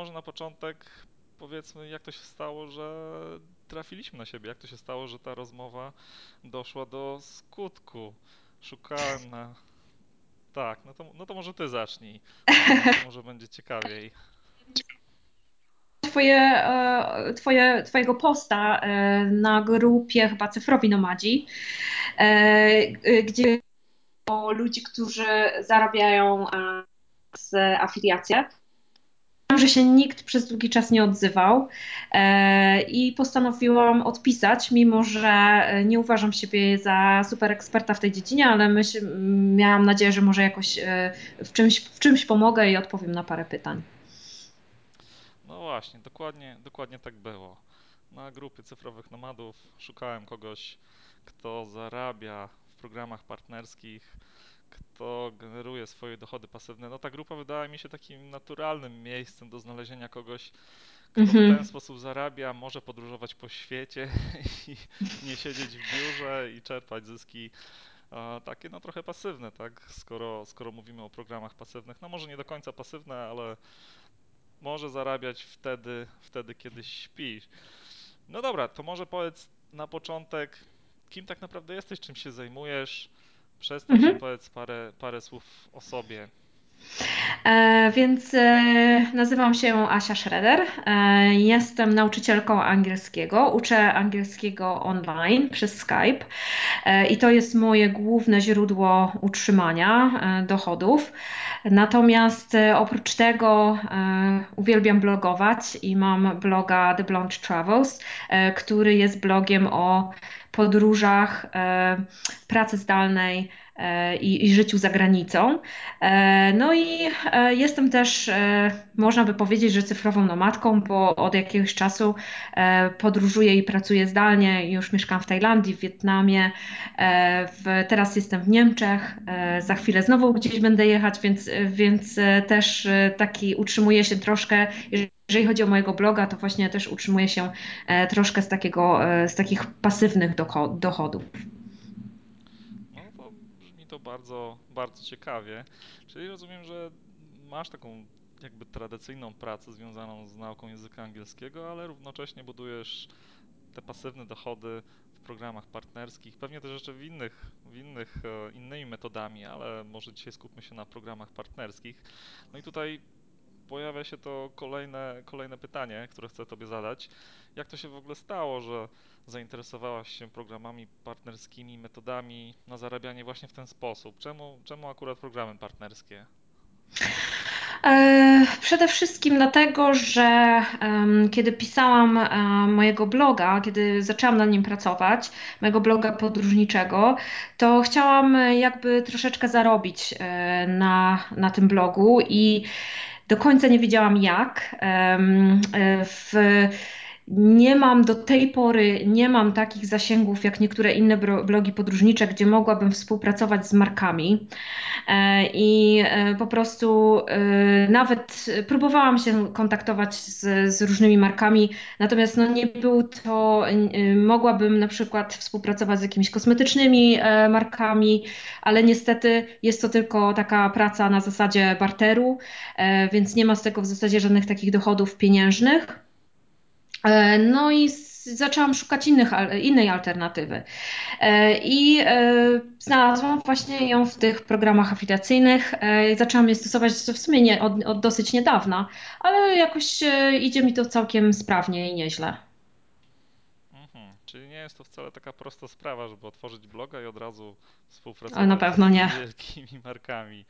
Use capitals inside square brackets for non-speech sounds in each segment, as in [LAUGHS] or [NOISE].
może na początek powiedzmy, jak to się stało, że trafiliśmy na siebie, jak to się stało, że ta rozmowa doszła do skutku. Szukałem na. Tak, no to, no to może ty zacznij. Może, [LAUGHS] może będzie ciekawiej. Twoje, e, twoje, twojego posta e, na grupie chyba Cyfrowi Nomadzi, e, gdzie o ludzi, którzy zarabiają z afiliacje że się nikt przez długi czas nie odzywał e, i postanowiłam odpisać, mimo że nie uważam siebie za super eksperta w tej dziedzinie, ale myśl, miałam nadzieję, że może jakoś e, w czymś, w czymś pomogę i odpowiem na parę pytań. No właśnie, dokładnie, dokładnie tak było. Na grupie cyfrowych nomadów szukałem kogoś, kto zarabia w programach partnerskich kto generuje swoje dochody pasywne. No ta grupa wydała mi się takim naturalnym miejscem do znalezienia kogoś, kto w ten Mhm. sposób zarabia, może podróżować po świecie [LAUGHS] i nie siedzieć w biurze i czerpać zyski takie no trochę pasywne, tak? Skoro, skoro mówimy o programach pasywnych, no może nie do końca pasywne, ale może zarabiać wtedy, wtedy kiedy śpisz. No dobra, to może powiedz na początek, kim tak naprawdę jesteś, czym się zajmujesz, Przedstaw się, Mhm. powiedz parę, parę słów o sobie. E, więc e, nazywam się Asia Schroeder. E, jestem nauczycielką angielskiego. Uczę angielskiego online przez Skype e, i to jest moje główne źródło utrzymania e, dochodów. Natomiast e, oprócz tego uwielbiam blogować i mam bloga The Blonde Travels, który jest blogiem o podróżach, e, pracy zdalnej i, i życiu za granicą. E, No i e, jestem też, e, można by powiedzieć, że cyfrową nomadką, bo od jakiegoś czasu e, podróżuję i pracuję zdalnie. Już mieszkam w Tajlandii, w Wietnamie, e, w, teraz jestem w Niemczech, e, za chwilę znowu gdzieś będę jechać, więc, więc e, też e, taki utrzymuję się troszkę. Jeżeli chodzi o mojego bloga, to właśnie też utrzymuję się e, troszkę z takiego, e, z takich pasywnych docho- dochodów. No to brzmi to bardzo, bardzo ciekawie. Czyli rozumiem, że masz taką jakby tradycyjną pracę związaną z nauką języka angielskiego, ale równocześnie budujesz te pasywne dochody w programach partnerskich, pewnie też jeszcze w innych, w innych, e, innymi metodami, ale może dzisiaj skupmy się na programach partnerskich. No i tutaj pojawia się to kolejne, kolejne pytanie, które chcę Tobie zadać. Jak to się w ogóle stało, że zainteresowałaś się programami partnerskimi, metodami na zarabianie właśnie w ten sposób? Czemu, czemu akurat programy partnerskie? E, Przede wszystkim dlatego, że em, kiedy pisałam e, mojego bloga, kiedy zaczęłam na nim pracować, mojego bloga podróżniczego, to chciałam jakby troszeczkę zarobić e, na, na tym blogu i do końca nie wiedziałam jak. E, W, nie mam do tej pory, nie mam takich zasięgów jak niektóre inne blogi podróżnicze, gdzie mogłabym współpracować z markami. E, I e, po prostu e, nawet próbowałam się kontaktować z, z różnymi markami, natomiast no nie był to, mogłabym na przykład współpracować z jakimiś kosmetycznymi markami, ale niestety jest to tylko taka praca na zasadzie barteru, więc nie ma z tego w zasadzie żadnych takich dochodów pieniężnych. No i zaczęłam szukać innych, innej alternatywy. E, I e, znalazłam właśnie ją w tych programach afiliacyjnych. E, Zaczęłam je stosować w sumie nie, od, od dosyć niedawna, ale jakoś idzie mi to całkiem sprawnie i nieźle. Mhm. Czyli nie jest to wcale taka prosta sprawa, żeby otworzyć bloga i od razu Ale na współpracować z wielkimi markami.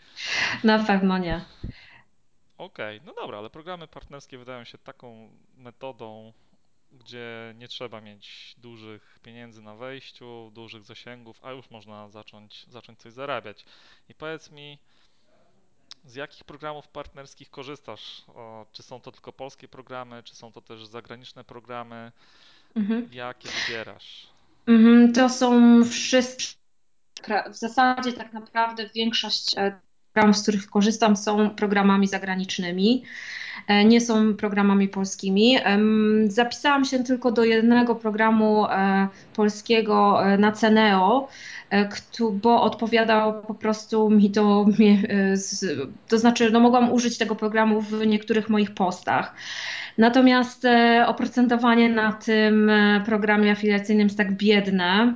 Na pewno nie. Okej, no dobra, ale programy partnerskie wydają się taką metodą, gdzie nie trzeba mieć dużych pieniędzy na wejściu, dużych zasięgów, a już można zacząć, zacząć coś zarabiać. I powiedz mi, z jakich programów partnerskich korzystasz? O, czy są to tylko polskie programy, czy są to też zagraniczne programy? Mhm. Jakie wybierasz? Mhm, To są wszystkie, w zasadzie tak naprawdę większość e, programów, z których korzystam, są programami zagranicznymi. E, nie są programami polskimi. Zapisałam się tylko do jednego programu e, polskiego e, na Ceneo, bo odpowiadał po prostu mi to, e, to znaczy, no mogłam użyć tego programu w niektórych moich postach. Natomiast e, oprocentowanie na tym e, programie afiliacyjnym jest tak biedne,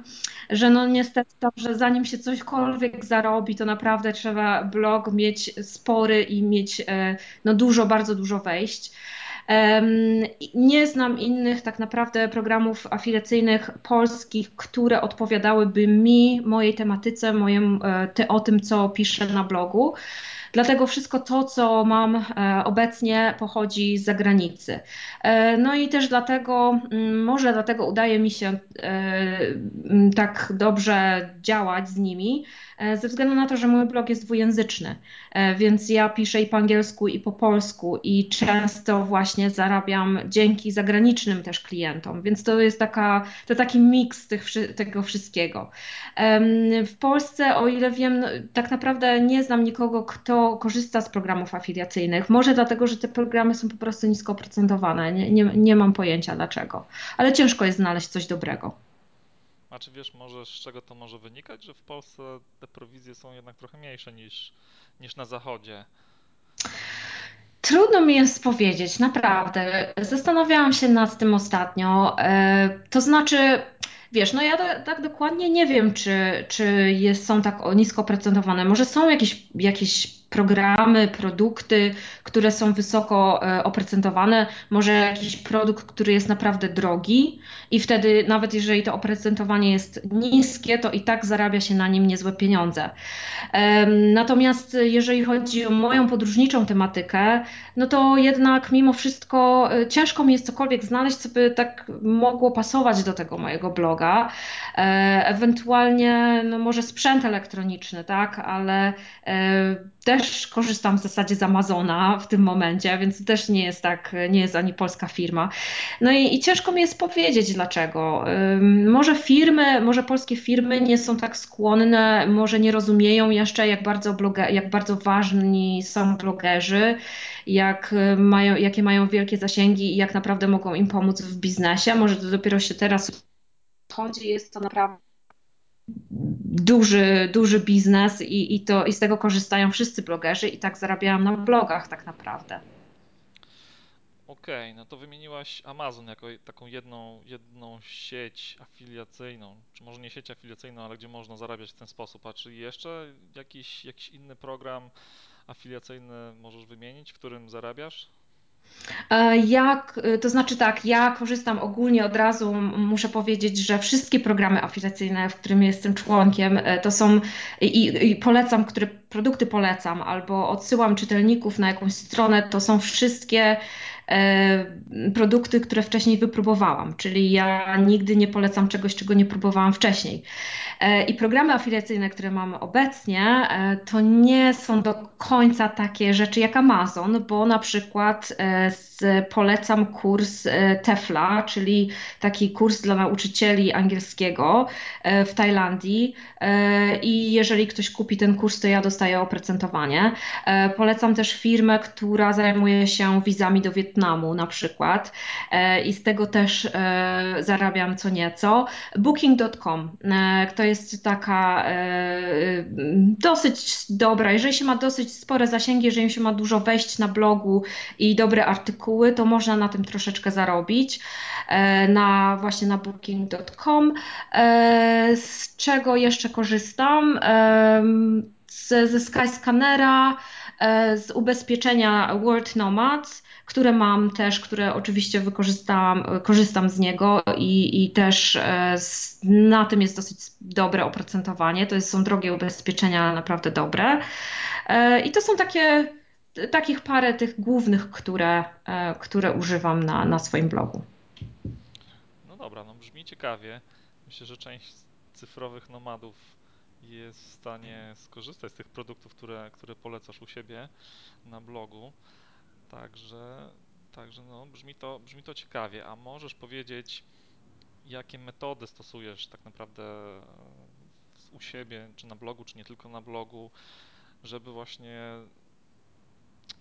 że no niestety to, że zanim się cośkolwiek zarobi, to naprawdę trzeba blog mieć spory i mieć e, no dużo, bardzo dużo wejść. Nie znam innych tak naprawdę programów afiliacyjnych polskich, które odpowiadałyby mi, mojej tematyce, mojem, e, ty, o tym, co piszę na blogu. Dlatego wszystko to, co mam e, obecnie, pochodzi z zagranicy. E, No i też dlatego, mm, może dlatego udaje mi się tak dobrze działać z nimi, ze względu na to, że mój blog jest dwujęzyczny, E, więc ja piszę i po angielsku, i po polsku, i często właśnie zarabiam dzięki zagranicznym też klientom, więc to jest taka, to taki miks tych, tego wszystkiego. W Polsce, o ile wiem, no, tak naprawdę nie znam nikogo, kto korzysta z programów afiliacyjnych. Może dlatego, że te programy są po prostu nisko oprocentowane. Nie, nie, nie mam pojęcia dlaczego, ale ciężko jest znaleźć coś dobrego. A czy wiesz może z czego to może wynikać, że w Polsce te prowizje są jednak trochę mniejsze niż, niż na zachodzie? Trudno mi jest powiedzieć, naprawdę. Zastanawiałam się nad tym ostatnio. E, to znaczy, wiesz, no ja ta- tak dokładnie nie wiem, czy, czy jest, są tak o- nisko oprocentowane. Może są jakieś, jakieś programy, produkty, które są wysoko e, oprocentowane. Może jakiś produkt, który jest naprawdę drogi i wtedy nawet jeżeli to oprocentowanie jest niskie, to i tak zarabia się na nim niezłe pieniądze. Natomiast jeżeli chodzi o moją podróżniczą tematykę, no to jednak mimo wszystko e, ciężko mi jest cokolwiek znaleźć, co by tak mogło pasować do tego mojego bloga. E, Ewentualnie, no może sprzęt elektroniczny, tak, ale też korzystam w zasadzie z Amazona w tym momencie, więc też nie jest tak, nie jest ani polska firma. No i, i ciężko mi jest powiedzieć dlaczego. Może firmy, może polskie firmy nie są tak skłonne, może nie rozumieją jeszcze, jak bardzo, bloge, jak bardzo ważni są blogerzy, jak y, mają, jakie mają wielkie zasięgi i jak naprawdę mogą im pomóc w biznesie. Może to dopiero się teraz chodzi, jest to naprawdę duży, duży biznes i, i, to, i z tego korzystają wszyscy blogerzy i tak zarabiałam na blogach tak naprawdę. Okej, no to wymieniłaś Amazon jako taką jedną, jedną sieć afiliacyjną, czy może nie sieć afiliacyjną, ale gdzie można zarabiać w ten sposób. A czy jeszcze jakiś, jakiś inny program afiliacyjny możesz wymienić, w którym zarabiasz? E, Jak, e, to znaczy tak, ja korzystam ogólnie od razu, muszę powiedzieć, że wszystkie programy afiliacyjne, w którym jestem członkiem, e, to są i, i polecam, które produkty polecam, albo odsyłam czytelników na jakąś stronę, to są wszystkie produkty, które wcześniej wypróbowałam, czyli ja nigdy nie polecam czegoś, czego nie próbowałam wcześniej. E, I programy afiliacyjne, które mamy obecnie, e, to nie są do końca takie rzeczy jak Amazon, bo na przykład e, z, polecam kurs e, TEFLA, czyli taki kurs dla nauczycieli angielskiego e, w Tajlandii. I jeżeli ktoś kupi ten kurs, to ja dostaję oprocentowanie. Polecam też firmę, która zajmuje się wizami do Wietnamu na przykład i z tego też zarabiam co nieco. Booking.com to jest taka dosyć dobra, jeżeli się ma dosyć spore zasięgi, jeżeli się ma dużo wejść na blogu i dobre artykuły, to można na tym troszeczkę zarobić, e, na właśnie na booking.com. E, Z czego jeszcze korzystam? Em, Z, ze Skyscannera, e, z ubezpieczenia World Nomads, które mam też, które oczywiście wykorzystałam, korzystam z niego i, i też e, z, na tym jest dosyć dobre oprocentowanie. To jest, są drogie ubezpieczenia, naprawdę dobre. E, I to są takie, takich parę tych głównych, które, e, które używam na, na swoim blogu. No dobra, no brzmi ciekawie. Myślę, że część cyfrowych nomadów jest w stanie skorzystać z tych produktów, które, które polecasz u siebie na blogu. Także, także no, brzmi to, brzmi to ciekawie. A możesz powiedzieć, jakie metody stosujesz tak naprawdę e, u siebie, czy na blogu, czy nie tylko na blogu, żeby właśnie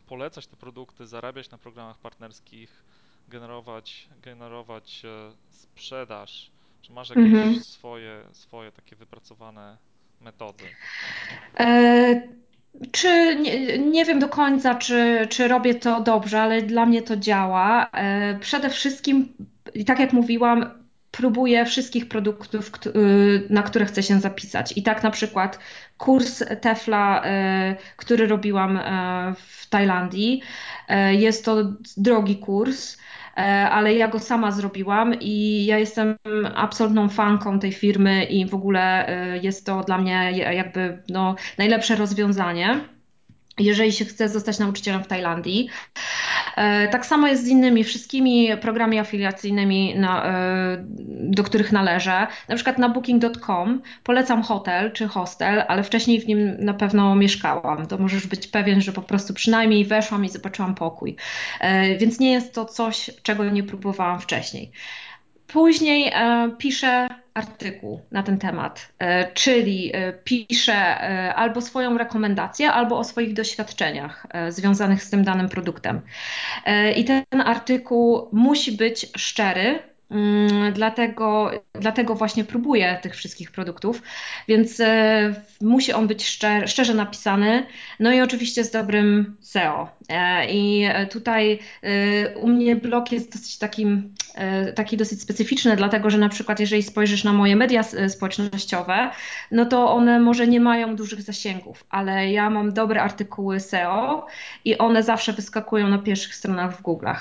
polecać te produkty, zarabiać na programach partnerskich, generować, generować e, sprzedaż Czy masz jakieś Mhm. swoje, swoje takie wypracowane metody? E, Czy nie, nie wiem do końca, czy, czy robię to dobrze, ale dla mnie to działa. E, Przede wszystkim, tak jak mówiłam, próbuję wszystkich produktów, kt- y, na które chcę się zapisać. I tak na przykład kurs Tefla, e, który robiłam e, w Tajlandii, jest to drogi kurs. Ale ja go sama zrobiłam i ja jestem absolutną fanką tej firmy i w ogóle jest to dla mnie jakby no, najlepsze rozwiązanie, jeżeli się chce zostać nauczycielem w Tajlandii. E, Tak samo jest z innymi wszystkimi programami afiliacyjnymi, na, e, do których należę. Na przykład na booking.com polecam hotel czy hostel, ale wcześniej w nim na pewno mieszkałam. To możesz być pewien, że po prostu przynajmniej weszłam i zobaczyłam pokój. E, Więc nie jest to coś, czego nie próbowałam wcześniej. Później piszę artykuł na ten temat, e, czyli e, piszę e, albo swoją rekomendację, albo o swoich doświadczeniach związanych z tym danym produktem. I ten artykuł musi być szczery. Mm, Dlatego, dlatego właśnie próbuję tych wszystkich produktów, więc e, musi on być szczer, szczerze napisany, no i oczywiście z dobrym SEO. E, I tutaj e, u mnie blog jest dosyć takim, taki dosyć specyficzny, dlatego że na przykład jeżeli spojrzysz na moje media społecznościowe, no to one może nie mają dużych zasięgów, ale ja mam dobre artykuły SEO, i one zawsze wyskakują na pierwszych stronach w Google'ach.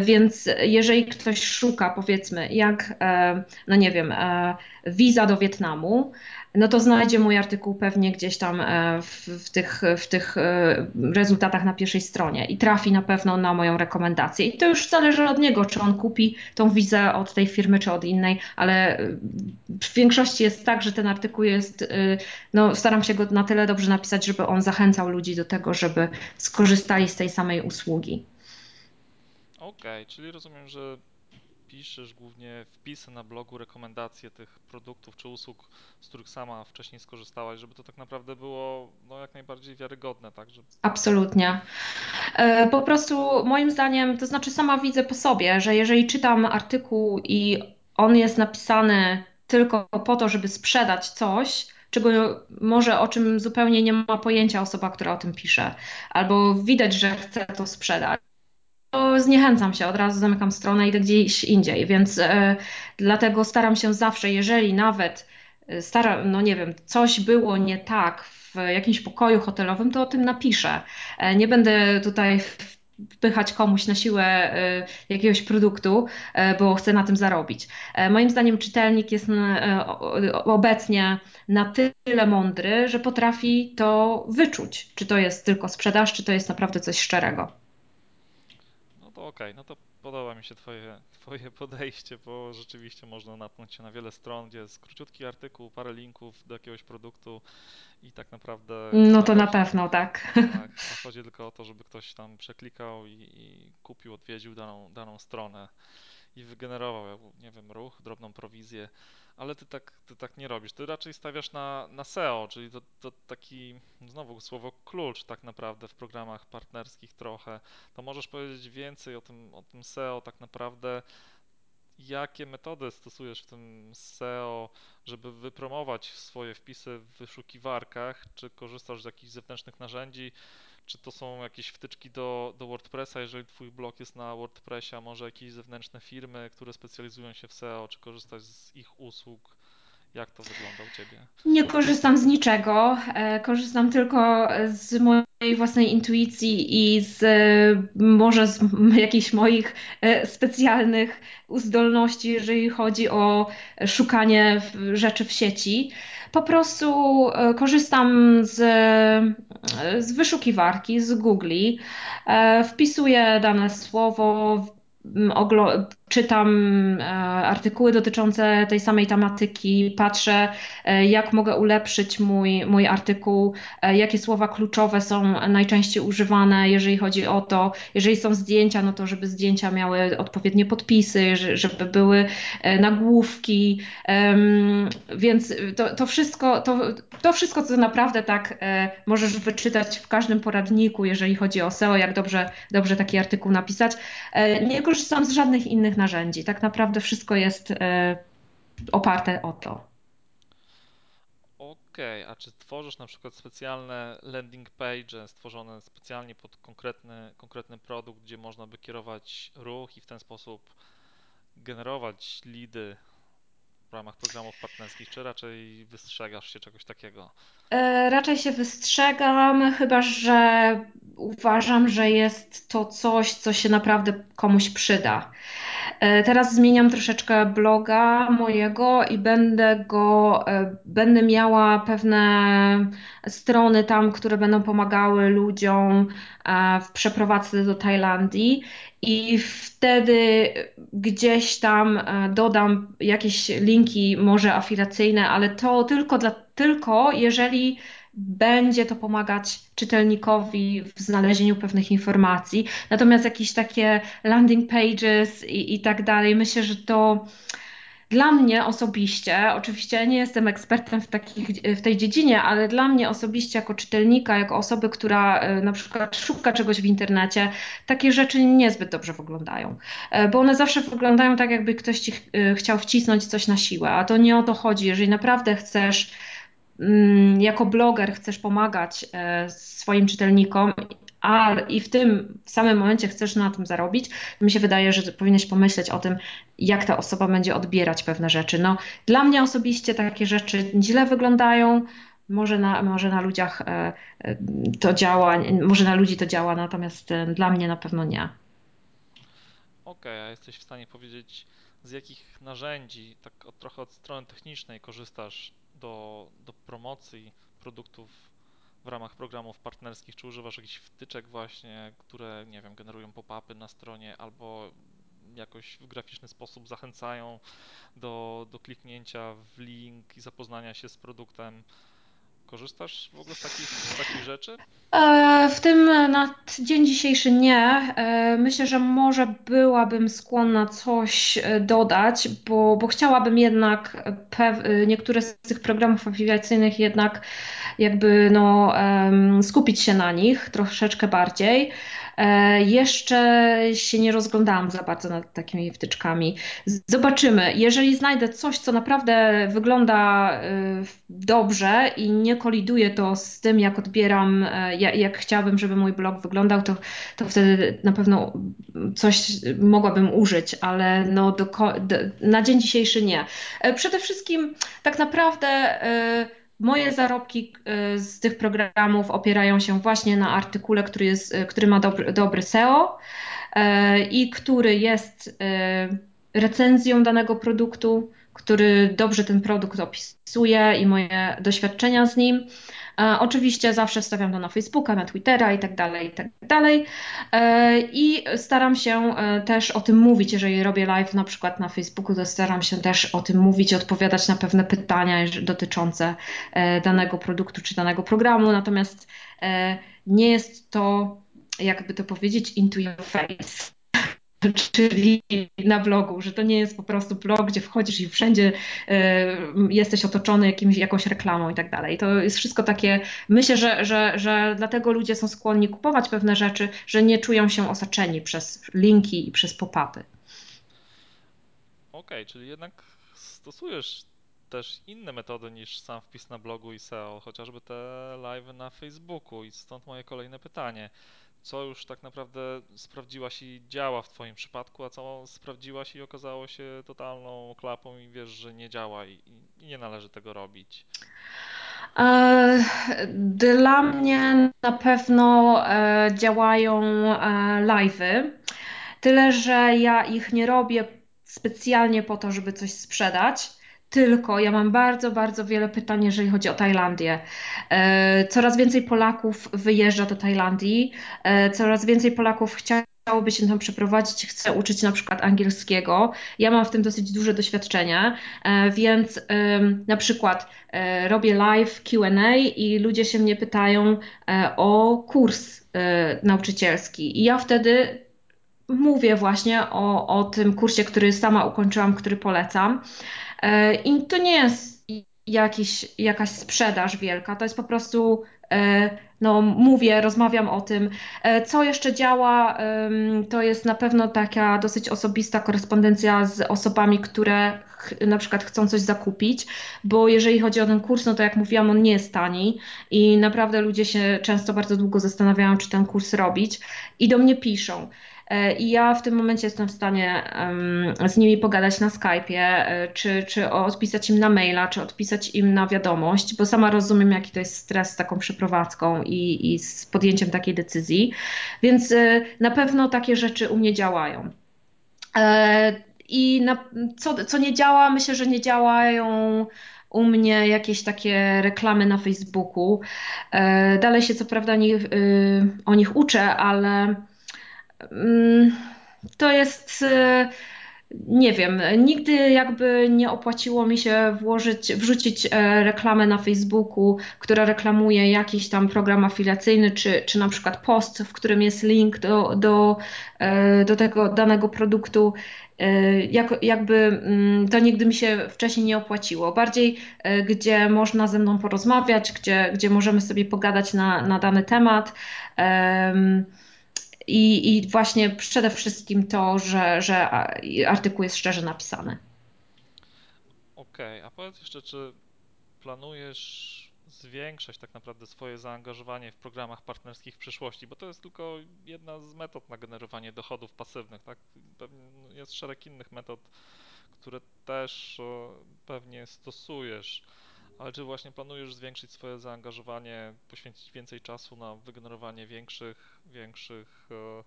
Więc jeżeli ktoś szuka, powiedzmy, jak, e, no nie wiem, e, wiza do Wietnamu, no to znajdzie mój artykuł pewnie gdzieś tam e, w, w tych, w tych rezultatach na pierwszej stronie i trafi na pewno na moją rekomendację. I to już zależy od niego, czy on kupi tą wizę od tej firmy, czy od innej, ale w większości jest tak, że ten artykuł jest, no staram się go na tyle dobrze napisać, żeby on zachęcał ludzi do tego, żeby skorzystali z tej samej usługi. Okej, czyli rozumiem, że piszesz głównie wpisy na blogu, rekomendacje tych produktów czy usług, z których sama wcześniej skorzystałaś, żeby to tak naprawdę było no, jak najbardziej wiarygodne, tak? Że... Absolutnie. E, Po prostu moim zdaniem, to znaczy sama widzę po sobie, że jeżeli czytam artykuł i on jest napisany tylko po to, żeby sprzedać coś, czego może o czym zupełnie nie ma pojęcia osoba, która o tym pisze, albo widać, że chce to sprzedać to zniechęcam się, od razu zamykam stronę i idę gdzieś indziej, więc e, dlatego staram się zawsze, jeżeli nawet e, staram, no nie wiem, coś było nie tak w jakimś pokoju hotelowym, to o tym napiszę. E, nie będę tutaj wpychać komuś na siłę e, jakiegoś produktu, e, bo chcę na tym zarobić. E, moim zdaniem czytelnik jest e, obecnie na tyle mądry, że potrafi to wyczuć, czy to jest tylko sprzedaż, czy to jest naprawdę coś szczerego. To okej, no to podoba mi się twoje, twoje podejście, bo rzeczywiście można natknąć się na wiele stron, gdzie jest króciutki artykuł, parę linków do jakiegoś produktu i tak naprawdę No to na pewno tak. tak, chodzi tylko o to, żeby ktoś tam przeklikał i, i kupił, odwiedził daną, daną stronę. i wygenerował, nie wiem, ruch, drobną prowizję, ale ty tak, ty tak nie robisz. Ty raczej stawiasz na, na SEO, czyli to, to taki, znowu słowo klucz tak naprawdę w programach partnerskich trochę. To możesz powiedzieć więcej o tym, o tym SEO tak naprawdę, jakie metody stosujesz w tym SEO, żeby wypromować swoje wpisy w wyszukiwarkach, czy korzystasz z jakichś zewnętrznych narzędzi, czy to są jakieś wtyczki do, do WordPressa, jeżeli twój blog jest na WordPressie, a może jakieś zewnętrzne firmy, które specjalizują się w SEO, czy korzystasz z ich usług? Jak to wygląda u ciebie? Nie korzystam z niczego. e, Korzystam tylko z mojej własnej intuicji i z e, może z jakichś moich e, specjalnych zdolności, jeżeli chodzi o szukanie rzeczy w sieci. Po prostu e, korzystam z, e, z wyszukiwarki, z Googli, e, wpisuję dane słowo, czytam e, artykuły dotyczące tej samej tematyki, patrzę e, jak mogę ulepszyć mój, mój artykuł, e, jakie słowa kluczowe są najczęściej używane, jeżeli chodzi o to, jeżeli są zdjęcia, no to żeby zdjęcia miały odpowiednie podpisy, że- żeby były nagłówki, więc to, to wszystko, to, to wszystko, co naprawdę tak możesz wyczytać w każdym poradniku, jeżeli chodzi o SEO, jak dobrze, dobrze taki artykuł napisać. Nie korzystam z żadnych innych narzędzi. Tak naprawdę wszystko jest e, oparte o to. Okej, a czy tworzysz na przykład specjalne landing page stworzone specjalnie pod konkretny, konkretny produkt, gdzie można by kierować ruch i w ten sposób generować leady w ramach programów partnerskich, czy raczej wystrzegasz się czegoś takiego? E, Raczej się wystrzegam, chyba że uważam, że jest to coś, co się naprawdę komuś przyda. E, Teraz zmieniam troszeczkę bloga mojego i będę go, e, będę miała pewne strony tam, które będą pomagały ludziom w przeprowadzce do Tajlandii. I wtedy gdzieś tam dodam jakieś linki, może afiliacyjne, ale to tylko dla, tylko jeżeli będzie to pomagać czytelnikowi w znalezieniu pewnych informacji. Natomiast jakieś takie landing pages i, i tak dalej. Myślę, że to dla mnie osobiście, oczywiście nie jestem ekspertem w, takich, w tej dziedzinie, ale dla mnie osobiście, jako czytelnika, jako osoby, która e, na przykład szuka czegoś w internecie, takie rzeczy niezbyt dobrze wyglądają. E, Bo one zawsze wyglądają tak, jakby ktoś ci e, chciał wcisnąć coś na siłę, a to nie o to chodzi. Jeżeli naprawdę chcesz jako bloger chcesz pomagać e, swoim czytelnikom, a i w tym samym momencie chcesz na tym zarobić, mi się wydaje, że powinieneś pomyśleć o tym, jak ta osoba będzie odbierać pewne rzeczy. No, dla mnie osobiście takie rzeczy źle wyglądają. Może na, może na ludziach e, e, to działa, może na ludzi to działa, natomiast dla mnie na pewno nie. Okej, a jesteś w stanie powiedzieć, z jakich narzędzi, tak trochę od strony technicznej, korzystasz do, do promocji produktów w ramach programów partnerskich? Czy używasz jakichś wtyczek właśnie, które, nie wiem, generują pop-upy na stronie albo jakoś w graficzny sposób zachęcają do, do kliknięcia w link i zapoznania się z produktem? Korzystasz w ogóle z takich, z takich rzeczy? E, W tym na dzień dzisiejszy nie. E, Myślę, że może byłabym skłonna coś e, dodać, bo, bo chciałabym jednak pew- e, niektóre z tych programów afiliacyjnych jednak jakby no, skupić się na nich troszeczkę bardziej. E, Jeszcze się nie rozglądałam za bardzo nad takimi wtyczkami. Zobaczymy. Jeżeli znajdę coś, co naprawdę wygląda e, dobrze i nie koliduje to z tym, jak odbieram, e, jak, chciałabym, żeby mój blog wyglądał, to, to wtedy na pewno coś mogłabym użyć, ale no do, do, na dzień dzisiejszy nie. Przede wszystkim tak naprawdę. Moje zarobki e, z tych programów opierają się właśnie na artykule, który, jest, e, który ma dobry, dobry SEO e, i który jest recenzją danego produktu, który dobrze ten produkt opisuje i moje doświadczenia z nim. E, Oczywiście zawsze wstawiam to na Facebooka, na Twittera i tak dalej, i tak dalej. E, I staram się e, też o tym mówić, jeżeli robię live na przykład na Facebooku, to staram się też o tym mówić, odpowiadać na pewne pytania dotyczące danego produktu czy danego programu. Natomiast nie jest to, jakby to powiedzieć, into your face czyli na blogu, że to nie jest po prostu blog, gdzie wchodzisz i wszędzie e, jesteś otoczony jakimś, jakąś reklamą i tak dalej. To jest wszystko takie, myślę, że, że, że dlatego ludzie są skłonni kupować pewne rzeczy, że nie czują się osaczeni przez linki i przez pop-upy. Okej, czyli jednak stosujesz też inne metody niż sam wpis na blogu i SEO, chociażby te live na Facebooku. I stąd moje kolejne pytanie. Co już tak naprawdę sprawdziłaś i działa w Twoim przypadku, a co sprawdziłaś i okazało się totalną klapą i wiesz, że nie działa i, i nie należy tego robić? E, Dla mnie na pewno e, działają e, live'y. Tyle, że ja ich nie robię specjalnie po to, żeby coś sprzedać, tylko ja mam bardzo, bardzo wiele pytań, jeżeli chodzi o Tajlandię. E, Coraz więcej Polaków wyjeżdża do Tajlandii, e, coraz więcej Polaków chciałoby się tam przeprowadzić, chce uczyć na przykład angielskiego. Ja mam w tym dosyć duże doświadczenie, e, więc na przykład robię live Q&A i ludzie się mnie pytają o kurs nauczycielski. I ja wtedy mówię właśnie o, o tym kursie, który sama ukończyłam, który polecam. E, I to nie jest jakiś, jakaś sprzedaż wielka, to jest po prostu E, No, mówię, rozmawiam o tym. E, Co jeszcze działa, to jest na pewno taka dosyć osobista korespondencja z osobami, które na przykład chcą coś zakupić, bo jeżeli chodzi o ten kurs, no to jak mówiłam, on nie jest tani i naprawdę ludzie się często bardzo długo zastanawiają, czy ten kurs robić i do mnie piszą. E, I ja w tym momencie jestem w stanie z nimi pogadać na Skype'ie, e, czy, czy odpisać im na maila, czy odpisać im na wiadomość, bo sama rozumiem, jaki to jest stres z taką przeprowadzką i, i z podjęciem takiej decyzji. Więc e, na pewno takie rzeczy u mnie działają. I na, co, co nie działa, myślę, że nie działają u mnie jakieś takie reklamy na Facebooku. Dalej się co prawda nie, y, o nich uczę, ale. Mm, To jest, e, nie wiem, nigdy jakby nie opłaciło mi się włożyć, wrzucić e, reklamę na Facebooku, która reklamuje jakiś tam program afiliacyjny, czy, czy na przykład post, w którym jest link do, do, e, do tego danego produktu. E, Jak, jakby mm, to nigdy mi się wcześniej nie opłaciło. Bardziej, gdzie można ze mną porozmawiać, gdzie, gdzie możemy sobie pogadać na, na dany temat. Em, i, I właśnie przede wszystkim to, że, że artykuł jest szczerze napisany. Okej, a powiedz jeszcze, czy planujesz zwiększać tak naprawdę swoje zaangażowanie w programach partnerskich w przyszłości? Bo to jest tylko jedna z metod na generowanie dochodów pasywnych, tak? Pewnie jest szereg innych metod, które też pewnie stosujesz, ale czy właśnie planujesz zwiększyć swoje zaangażowanie, poświęcić więcej czasu na wygenerowanie większych, większych e,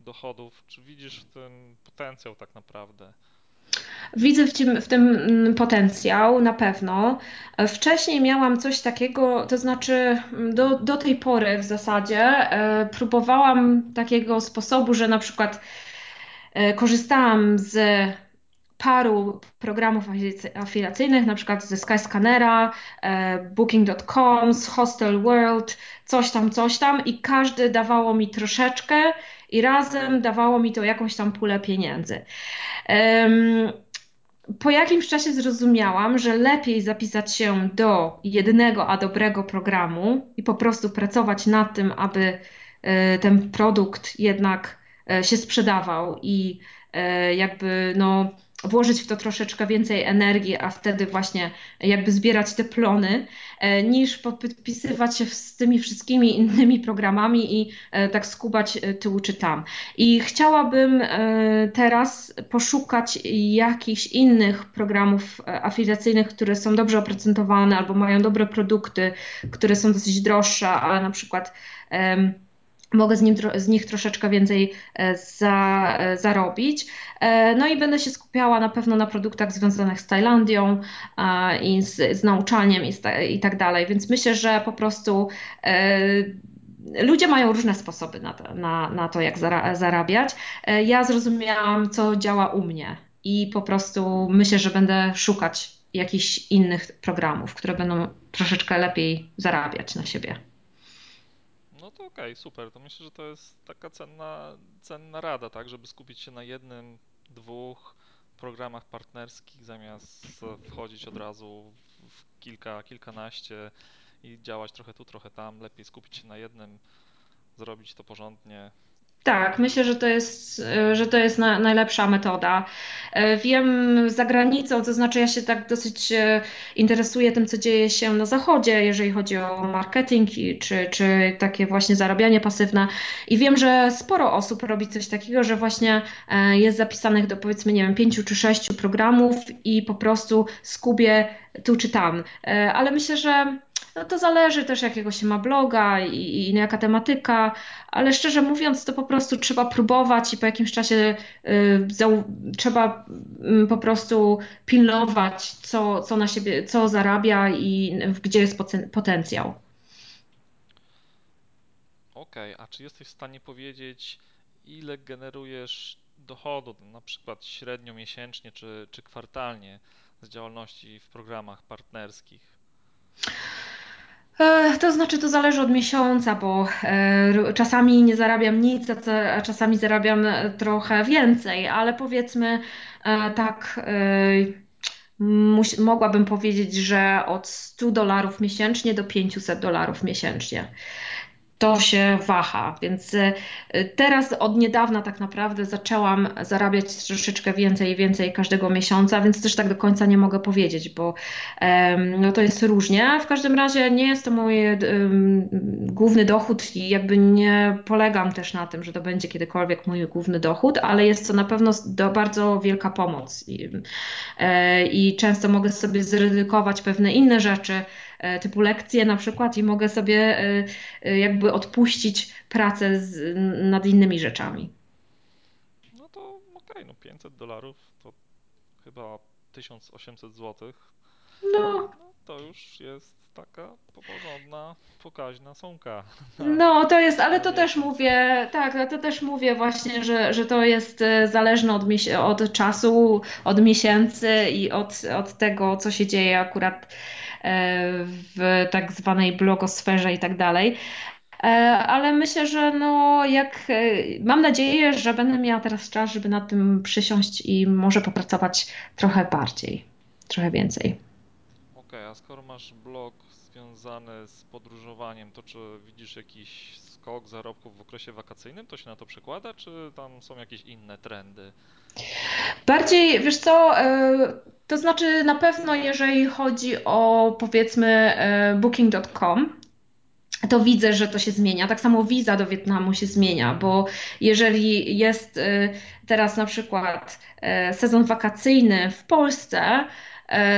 dochodów? Czy widzisz w tym potencjał tak naprawdę? Widzę w tym, w tym mm, potencjał, na pewno. Wcześniej miałam coś takiego, to znaczy mm, do, do tej pory w zasadzie e, próbowałam takiego sposobu, że na przykład e, korzystałam z paru programów afiliacyjnych, na przykład ze Skyscannera, e, Booking.com, z Hostel World, coś tam, coś tam i każdy dawało mi troszeczkę i razem dawało mi to jakąś tam pulę pieniędzy. Po jakimś czasie zrozumiałam, że lepiej zapisać się do jednego, a dobrego programu i po prostu pracować nad tym, aby e, ten produkt jednak e, się sprzedawał i jakby no, włożyć w to troszeczkę więcej energii, a wtedy właśnie jakby zbierać te plony, niż podpisywać się z tymi wszystkimi innymi programami i tak skubać tu czy tam. I chciałabym e, teraz poszukać jakichś innych programów e, afiliacyjnych, które są dobrze oprocentowane albo mają dobre produkty, które są dosyć droższe, ale na przykład mogę z, nim, z nich troszeczkę więcej e, za, zarobić. No i będę się skupiała na pewno na produktach związanych z Tajlandią i z, z nauczaniem i, i tak dalej. Więc myślę, że po prostu ludzie mają różne sposoby na to, na, na to jak zara zarabiać. E, Ja zrozumiałam, co działa u mnie i po prostu myślę, że będę szukać jakichś innych programów, które będą troszeczkę lepiej zarabiać na siebie. To okej, super. To myślę, że to jest taka cenna, cenna rada, tak, żeby skupić się na jednym, dwóch programach partnerskich, zamiast wchodzić od razu w kilka, kilkanaście i działać trochę tu, trochę tam. Lepiej skupić się na jednym, zrobić to porządnie Tak, myślę, że to jest, e, że to jest na, najlepsza metoda. E, Wiem za granicą, to znaczy ja się tak dosyć e, interesuję tym, co dzieje się na zachodzie, jeżeli chodzi o marketing i, czy, czy takie właśnie zarabianie pasywne. I wiem, że sporo osób robi coś takiego, że właśnie jest zapisanych do powiedzmy, nie wiem, pięciu czy sześciu programów i po prostu skubie tu czy tam. Ale myślę, że no to zależy też jakiego się ma bloga i, i jaka tematyka ale szczerze mówiąc, to po prostu trzeba próbować i po jakimś czasie y, zau- trzeba mm, po prostu pilnować, co, co na siebie, co zarabia i gdzie jest poten- potencjał. okej, a czy jesteś w stanie powiedzieć, ile generujesz dochodu, na przykład średnio miesięcznie czy, czy kwartalnie z działalności w programach partnerskich? E, To znaczy, to zależy od miesiąca, bo e, czasami nie zarabiam nic, a czasami zarabiam e, trochę więcej, ale powiedzmy tak. mogłabym powiedzieć, że od 100 dolarów miesięcznie do 500 dolarów miesięcznie to się waha, więc e, teraz od niedawna tak naprawdę zaczęłam zarabiać troszeczkę więcej i więcej każdego miesiąca, więc też tak do końca nie mogę powiedzieć, bo no to jest różnie. W każdym razie nie jest to mój em, główny dochód i jakby nie polegam też na tym, że to będzie kiedykolwiek mój główny dochód, ale jest to na pewno do, bardzo wielka pomoc i, e, i często mogę sobie zredukować pewne inne rzeczy, typu lekcje na przykład i mogę sobie e, e, jakby odpuścić pracę z, nad innymi rzeczami. No to okej, no 500 dolarów to chyba 1800 złotych. No, to już jest taka porządna, pokaźna na, no to jest, ale to też mówię, tak, ale to też mówię właśnie, że, że to jest e, zależne od, od czasu, od miesięcy i od, od tego, co się dzieje akurat e, w tak zwanej blogosferze i tak dalej. E, Ale myślę, że no jak e, mam nadzieję, że będę miała teraz czas, żeby nad tym przysiąść i może popracować trochę bardziej, trochę więcej. Okej, a skoro masz blog związany z podróżowaniem, to czy widzisz jakiś skok zarobków w okresie wakacyjnym? To się na to przekłada, czy tam są jakieś inne trendy? Bardziej, wiesz co, e, to znaczy na pewno jeżeli chodzi o powiedzmy e, booking.com, to widzę, że to się zmienia. Tak samo wiza do Wietnamu się zmienia, bo jeżeli jest y, teraz na przykład sezon wakacyjny w Polsce,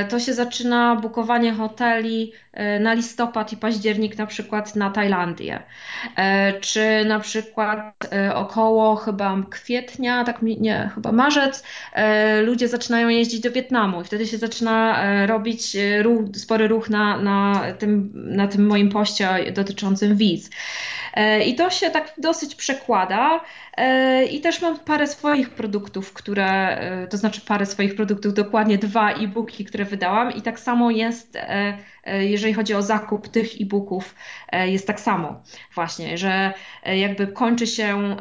to się zaczyna bukowanie hoteli y, na listopad i październik na przykład na Tajlandię. E, Czy na przykład e, około chyba kwietnia, tak mi, nie, chyba marzec, e, ludzie zaczynają jeździć do Wietnamu i wtedy się zaczyna e, robić e, ruch, spory ruch na, na tym, na tym moim poście dotyczącym wiz. E, I to się tak dosyć przekłada. E, I też mam parę swoich produktów, które, e, to znaczy parę swoich produktów, dokładnie dwa e-booki, które wydałam. I tak samo jest, e, jeżeli chodzi o zakup tych e-booków, jest tak samo właśnie, że jakby kończy się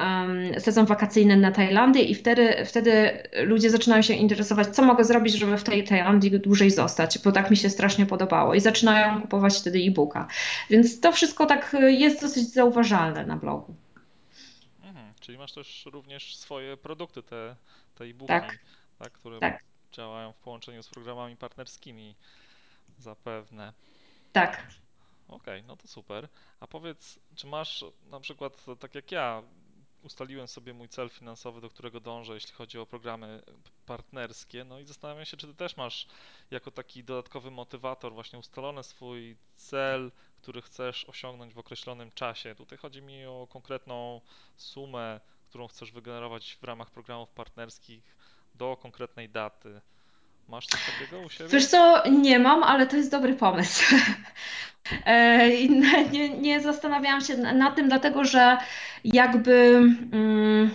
sezon wakacyjny na Tajlandię i wtedy, wtedy ludzie zaczynają się interesować, co mogę zrobić, żeby w tej Tajlandii dłużej zostać, bo tak mi się strasznie podobało. I zaczynają kupować wtedy e-booka. Więc to wszystko tak jest dosyć zauważalne na blogu. Czyli masz też również swoje produkty, te, te e-booki, Tak, tak, które tak, działają w połączeniu z programami partnerskimi zapewne. tak. Okej, no to super. A powiedz, czy masz na przykład, tak jak ja, ustaliłem sobie mój cel finansowy, do którego dążę, jeśli chodzi o programy partnerskie, no i zastanawiam się, czy ty też masz jako taki dodatkowy motywator właśnie ustalony swój cel, który chcesz osiągnąć w określonym czasie. Tutaj chodzi mi o konkretną sumę, którą chcesz wygenerować w ramach programów partnerskich do konkretnej daty. Masz coś takiego u Wiesz siebie? co, nie mam, ale to jest dobry pomysł. [LAUGHS] E, Nie, nie zastanawiałam się nad tym, dlatego że jakby mm,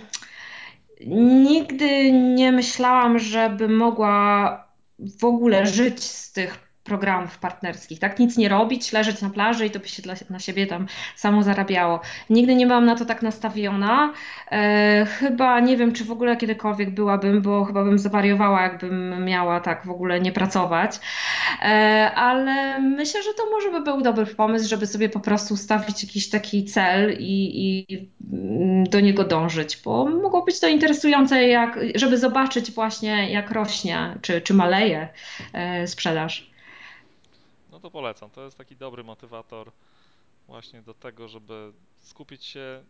nigdy nie myślałam, żebym mogła w ogóle żyć z tych programów partnerskich, tak? Nic nie robić, leżeć na plaży i to by się dla, na siebie tam samo zarabiało. Nigdy nie byłam na to tak nastawiona. E, chyba nie wiem, czy w ogóle kiedykolwiek byłabym, bo chyba bym zwariowała, jakbym miała tak w ogóle nie pracować. E, ale myślę, że to może by był dobry pomysł, żeby sobie po prostu ustawić jakiś taki cel i, i mm, do niego dążyć, bo mogło być to interesujące, jak, żeby zobaczyć właśnie, jak rośnie, czy, czy maleje e, sprzedaż. To polecam. To jest taki dobry motywator właśnie do tego, żeby skupić się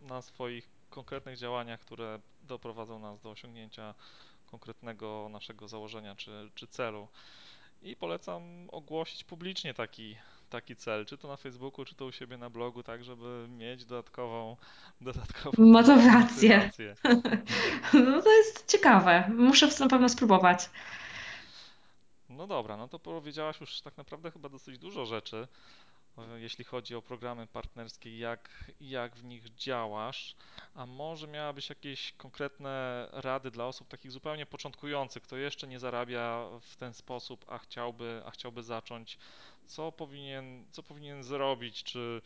na swoich konkretnych działaniach, które doprowadzą nas do osiągnięcia konkretnego naszego założenia czy, czy celu. I polecam ogłosić publicznie taki, taki cel, czy to na Facebooku, czy to u siebie na blogu, tak żeby mieć dodatkową, dodatkową Motywacje. [LAUGHS] motywację. [LAUGHS] No to jest ciekawe. Muszę na pewno spróbować. No dobra, no to powiedziałaś już tak naprawdę chyba dosyć dużo rzeczy, e, jeśli chodzi o programy partnerskie, jak, jak w nich działasz, a może miałabyś jakieś konkretne rady dla osób takich zupełnie początkujących, kto jeszcze nie zarabia w ten sposób, a chciałby, a chciałby zacząć, co powinien, co powinien zrobić, czy,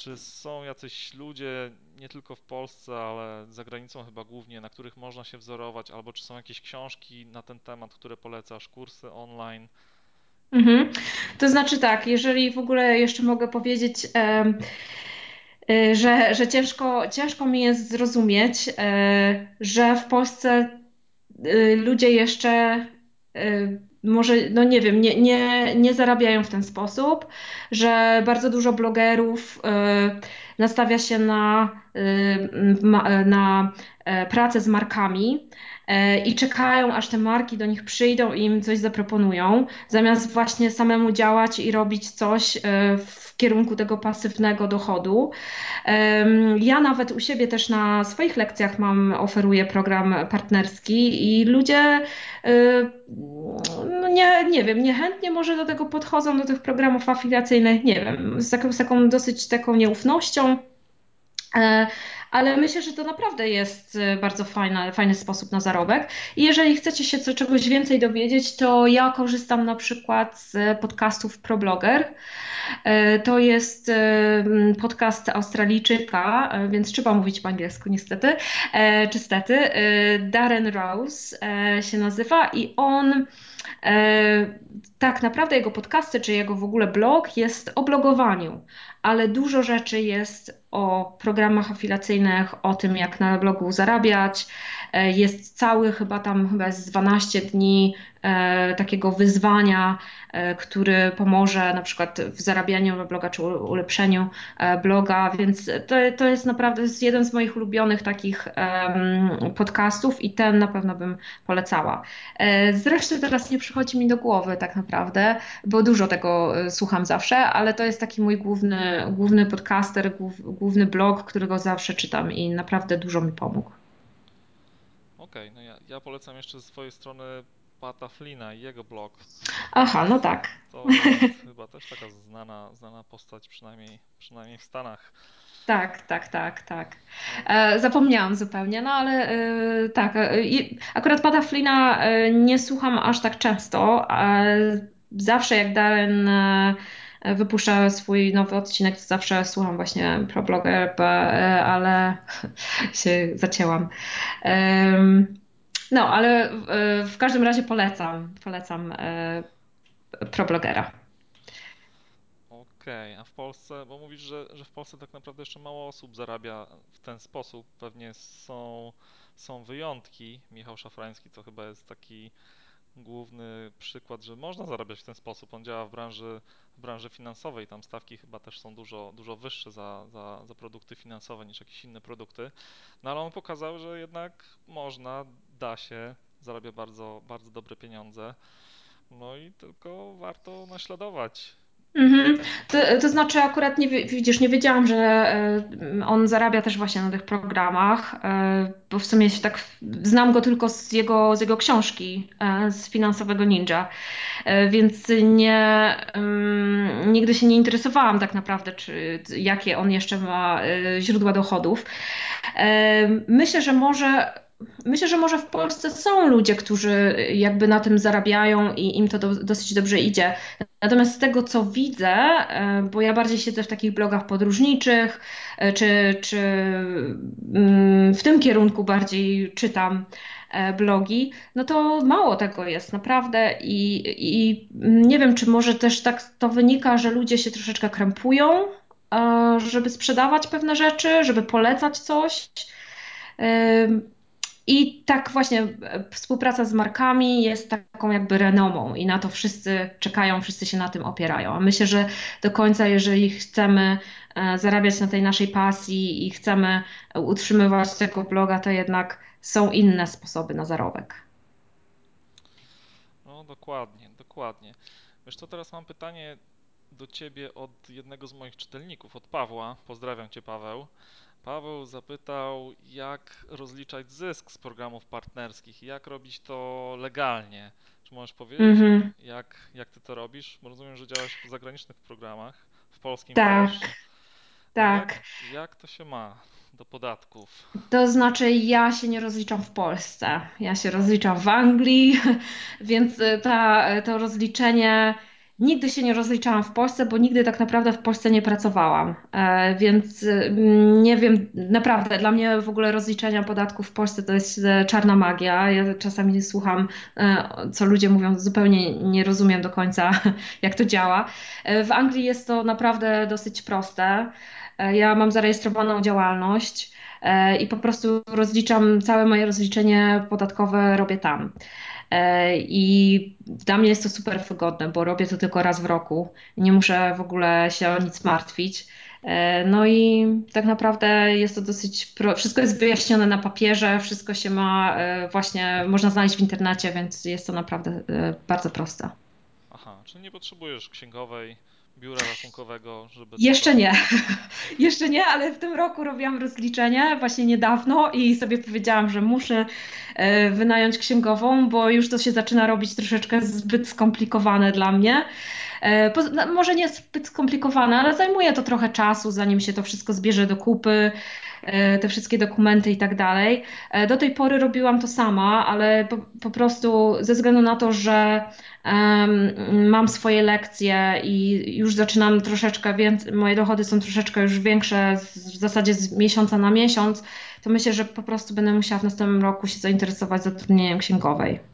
czy są jacyś ludzie, nie tylko w Polsce, ale za granicą chyba głównie, na których można się wzorować, albo czy są jakieś książki na ten temat, które polecasz, kursy online? Mhm. To znaczy tak, jeżeli w ogóle jeszcze mogę powiedzieć, y, że, że ciężko, ciężko mi jest zrozumieć, e, że w Polsce y, ludzie jeszcze może, no nie wiem, nie, nie, nie zarabiają w ten sposób, że bardzo dużo blogerów y, nastawia się na, y, ma- na e, pracę z markami i czekają, aż te marki do nich przyjdą i im coś zaproponują, zamiast właśnie samemu działać i robić coś e, w kierunku tego pasywnego dochodu. Ja nawet u siebie też na swoich lekcjach mam, oferuję program partnerski i ludzie, y, no nie, nie wiem, niechętnie może do tego podchodzą, do tych programów afiliacyjnych, nie wiem, z taką, z taką dosyć taką nieufnością. Ale myślę, że to naprawdę jest e, bardzo fajna, fajny sposób na zarobek. I jeżeli chcecie się co, czegoś więcej dowiedzieć, to ja korzystam na przykład z podcastów ProBlogger. E, To jest e, podcast Australijczyka, więc trzeba mówić po angielsku niestety, czy Darren Rose się nazywa i on tak naprawdę jego podcasty, czy jego w ogóle blog jest o blogowaniu, ale dużo rzeczy jest o programach afiliacyjnych, o tym, jak na blogu zarabiać. E, Jest cały, chyba tam chyba jest 12 dni e, takiego wyzwania, e, który pomoże na przykład w zarabianiu bloga, czy ulepszeniu bloga, więc to, to jest naprawdę jest jeden z moich ulubionych takich podcastów i ten na pewno bym polecała. Zresztą teraz nie przychodzi mi do głowy tak naprawdę, bo dużo tego słucham zawsze, ale to jest taki mój główny, główny podcaster, głów, główny blog, którego zawsze czytam i naprawdę dużo mi pomógł. Okej, no ja, ja polecam jeszcze ze swojej strony Pata Flina i jego blog. Aha, no tak. To jest [LAUGHS] chyba też taka znana, znana postać, przynajmniej, przynajmniej w Stanach. Tak, tak, tak, tak. E, zapomniałam zupełnie, no ale e, tak. E, akurat Pada Flynna e, nie słucham aż tak często. Zawsze jak Darren wypuszcza swój nowy odcinek, to zawsze słucham właśnie ProBlogger, e, ale [LAUGHS] się zacięłam. No, ale w każdym razie polecam, polecam e, ProBlogera. Okej, a w Polsce, bo mówisz, że, że w Polsce tak naprawdę jeszcze mało osób zarabia w ten sposób. Pewnie są, są wyjątki. Michał Szafrański to chyba jest taki główny przykład, że można zarabiać w ten sposób. On działa w branży, w branży finansowej, tam stawki chyba też są dużo, dużo wyższe za, za, za produkty finansowe niż jakieś inne produkty. No ale on pokazał, że jednak można, da się, zarabia bardzo, bardzo dobre pieniądze. No i tylko warto naśladować. Mhm. To, to znaczy, akurat nie wi- widzisz, nie wiedziałam, że e, on zarabia też właśnie na tych programach, e, bo w sumie się tak znam go tylko z jego, z jego książki, e, z Finansowego Ninja, więc nie, nigdy się nie interesowałam tak naprawdę, czy jakie on jeszcze ma źródła dochodów. Myślę, że może, myślę, że może w Polsce są ludzie, którzy jakby na tym zarabiają i im to do, dosyć dobrze idzie. Natomiast z tego, co widzę, e, bo ja bardziej siedzę w takich blogach podróżniczych, e, czy, czy mm, w tym kierunku bardziej czytam e, blogi, no to mało tego jest naprawdę i, i nie wiem, czy może też tak to wynika, że ludzie się troszeczkę krępują, żeby sprzedawać pewne rzeczy, żeby polecać coś. I tak właśnie e, współpraca z markami jest taką jakby renomą i na to wszyscy czekają, wszyscy się na tym opierają. A myślę, że do końca, jeżeli chcemy e, zarabiać na tej naszej pasji i chcemy utrzymywać tego bloga, to jednak są inne sposoby na zarobek. no dokładnie, dokładnie. Wiesz co, teraz mam pytanie do ciebie od jednego z moich czytelników, od Pawła. Pozdrawiam cię, Paweł. Paweł zapytał, jak rozliczać zysk z programów partnerskich i jak robić to legalnie. Czy możesz powiedzieć, Mhm, jak, jak ty to robisz? Bo rozumiem, że działasz w zagranicznych programach, w polskim tak, też. I jak, tak. jak to się ma do podatków? To znaczy, ja się nie rozliczam w Polsce, ja się rozliczam w Anglii, [LAUGHS] więc y, ta, to rozliczenie Nigdy się nie rozliczałam w Polsce, bo nigdy tak naprawdę w Polsce nie pracowałam. E, więc mm, nie wiem, naprawdę dla mnie w ogóle rozliczenia podatków w Polsce to jest e, czarna magia. Ja czasami słucham, e, co ludzie mówią, zupełnie nie rozumiem do końca, [LAUGHS] jak to działa. W Anglii jest to naprawdę dosyć proste. Ja mam zarejestrowaną działalność i po prostu rozliczam, całe moje rozliczenie podatkowe robię tam. I dla mnie jest to super wygodne, bo robię to tylko raz w roku. Nie muszę w ogóle się o nic martwić. E, No i tak naprawdę jest to dosyć, pro... wszystko jest wyjaśnione na papierze, wszystko się ma e, właśnie, można znaleźć w internecie, więc jest to naprawdę e, bardzo proste. Aha, czyli nie potrzebujesz księgowej, biura rachunkowego, żeby to Jeszcze tam. nie, [LAUGHS] jeszcze nie, ale w tym roku robiłam rozliczenie właśnie niedawno i sobie powiedziałam, że muszę e, wynająć księgową, bo już to się zaczyna robić troszeczkę zbyt skomplikowane dla mnie. E, no, może nie zbyt skomplikowane, ale zajmuje to trochę czasu, zanim się to wszystko zbierze do kupy, e, te wszystkie dokumenty i tak dalej. E, Do tej pory robiłam to sama, ale po, po prostu ze względu na to, że em, mam swoje lekcje i już zaczynam troszeczkę więcej, moje dochody są troszeczkę już większe, w zasadzie z miesiąca na miesiąc, to myślę, że po prostu będę musiała w następnym roku się zainteresować zatrudnieniem księgowej.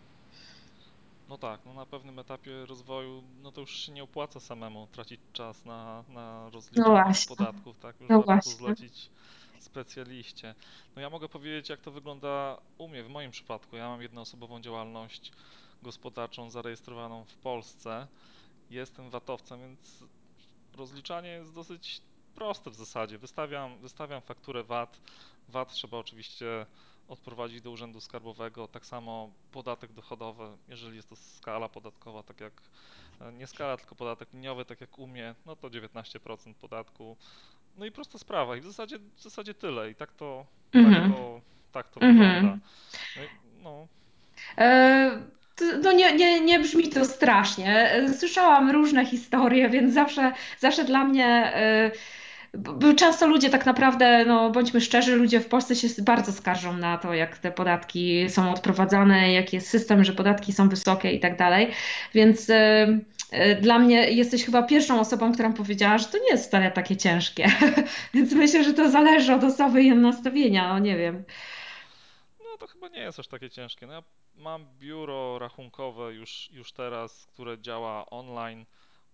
No tak, no na pewnym etapie rozwoju, no to już się nie opłaca samemu tracić czas na, na No rozliczanie właśnie, podatków, tak? Już no warto zlecić specjaliście. No ja mogę powiedzieć, jak to wygląda u mnie, w moim przypadku. Ja mam jednoosobową działalność gospodarczą zarejestrowaną w Polsce. Jestem VAT-owcem, więc rozliczanie jest dosyć proste w zasadzie. Wystawiam, wystawiam fakturę VAT. VAT trzeba oczywiście odprowadzić do Urzędu Skarbowego. Tak samo podatek dochodowy, jeżeli jest to skala podatkowa, tak jak e, nie skala, tylko podatek liniowy, tak jak u mnie, no to 19% podatku. No i prosta sprawa. I w zasadzie, w zasadzie tyle. I tak to, tak Mhm, to, tak to wygląda. mhm. No, i- no E, No nie, nie, nie brzmi to strasznie. E, Słyszałam różne historie, więc zawsze, zawsze dla mnie, e, często ludzie tak naprawdę, no bądźmy szczerzy, ludzie w Polsce się bardzo skarżą na to, jak te podatki są odprowadzane, jaki jest system, że podatki są wysokie i tak dalej. Więc e, e, dla mnie jesteś chyba pierwszą osobą, która powiedziała, że to nie jest wcale takie ciężkie. [LAUGHS] Więc myślę, że to zależy od osoby i nastawienia, no nie wiem. No to chyba nie jest aż takie ciężkie. No ja mam biuro rachunkowe już, już teraz, które działa online.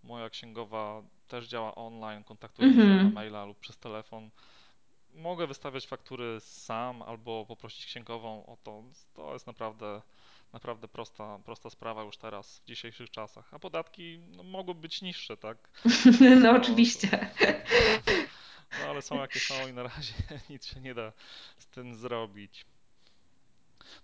Moja księgowa też działa online. Kontaktujemy się na Mhm. maila lub przez telefon. Mogę wystawiać faktury sam albo poprosić księgową o to. To jest naprawdę, naprawdę prosta, prosta sprawa już teraz, w dzisiejszych czasach. A podatki no, mogą być niższe, tak? [LAUGHS] No to, oczywiście. [LAUGHS] no ale są jakie są i na razie [LAUGHS] nic się nie da z tym zrobić.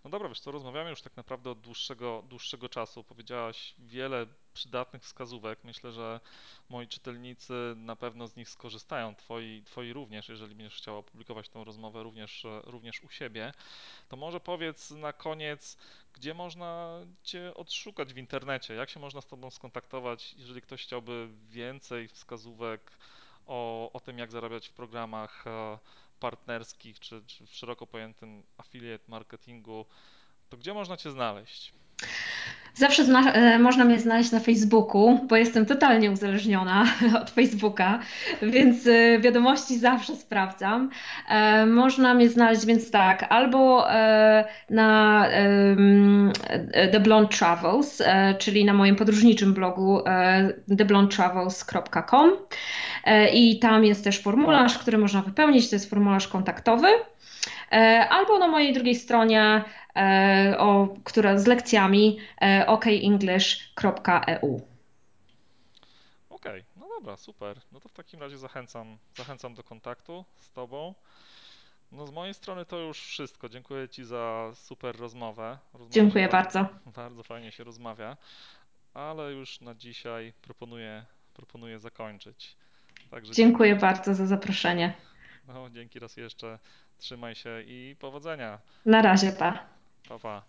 No dobra, wiesz co, rozmawiamy już tak naprawdę od dłuższego, dłuższego czasu. Powiedziałaś wiele przydatnych wskazówek. Myślę, że moi czytelnicy na pewno z nich skorzystają. Twoi, twoi również, jeżeli będziesz chciała opublikować tą rozmowę również, również u siebie. To może powiedz na koniec, gdzie można Cię odszukać w internecie? Jak się można z Tobą skontaktować, jeżeli ktoś chciałby więcej wskazówek o, o tym, jak zarabiać w programach e, partnerskich, czy, czy w szeroko pojętym affiliate marketingu, to gdzie można Cię znaleźć? Zawsze zna, e, można mnie znaleźć na Facebooku, bo jestem totalnie uzależniona [LAUGHS] od Facebooka, więc e, wiadomości zawsze sprawdzam. E, Można mnie znaleźć więc tak, albo e, na e, The Blonde Travels, e, czyli na moim podróżniczym blogu e, theblondetravels.com E, i tam jest też formularz, który można wypełnić, to jest formularz kontaktowy. E, albo na mojej drugiej stronie, e, o, która z lekcjami e, okenglish.eu. Okej, no dobra, super. No to w takim razie zachęcam, zachęcam do kontaktu z Tobą. No z mojej strony to już wszystko. Dziękuję Ci za super rozmowę. Rozmawia Dziękuję bardzo, bardzo. fajnie się rozmawia, ale już na dzisiaj proponuję, proponuję zakończyć. Także Dziękuję dzięki. bardzo za zaproszenie. No, dzięki raz jeszcze. Trzymaj się i powodzenia. Na razie, pa. Pa, pa.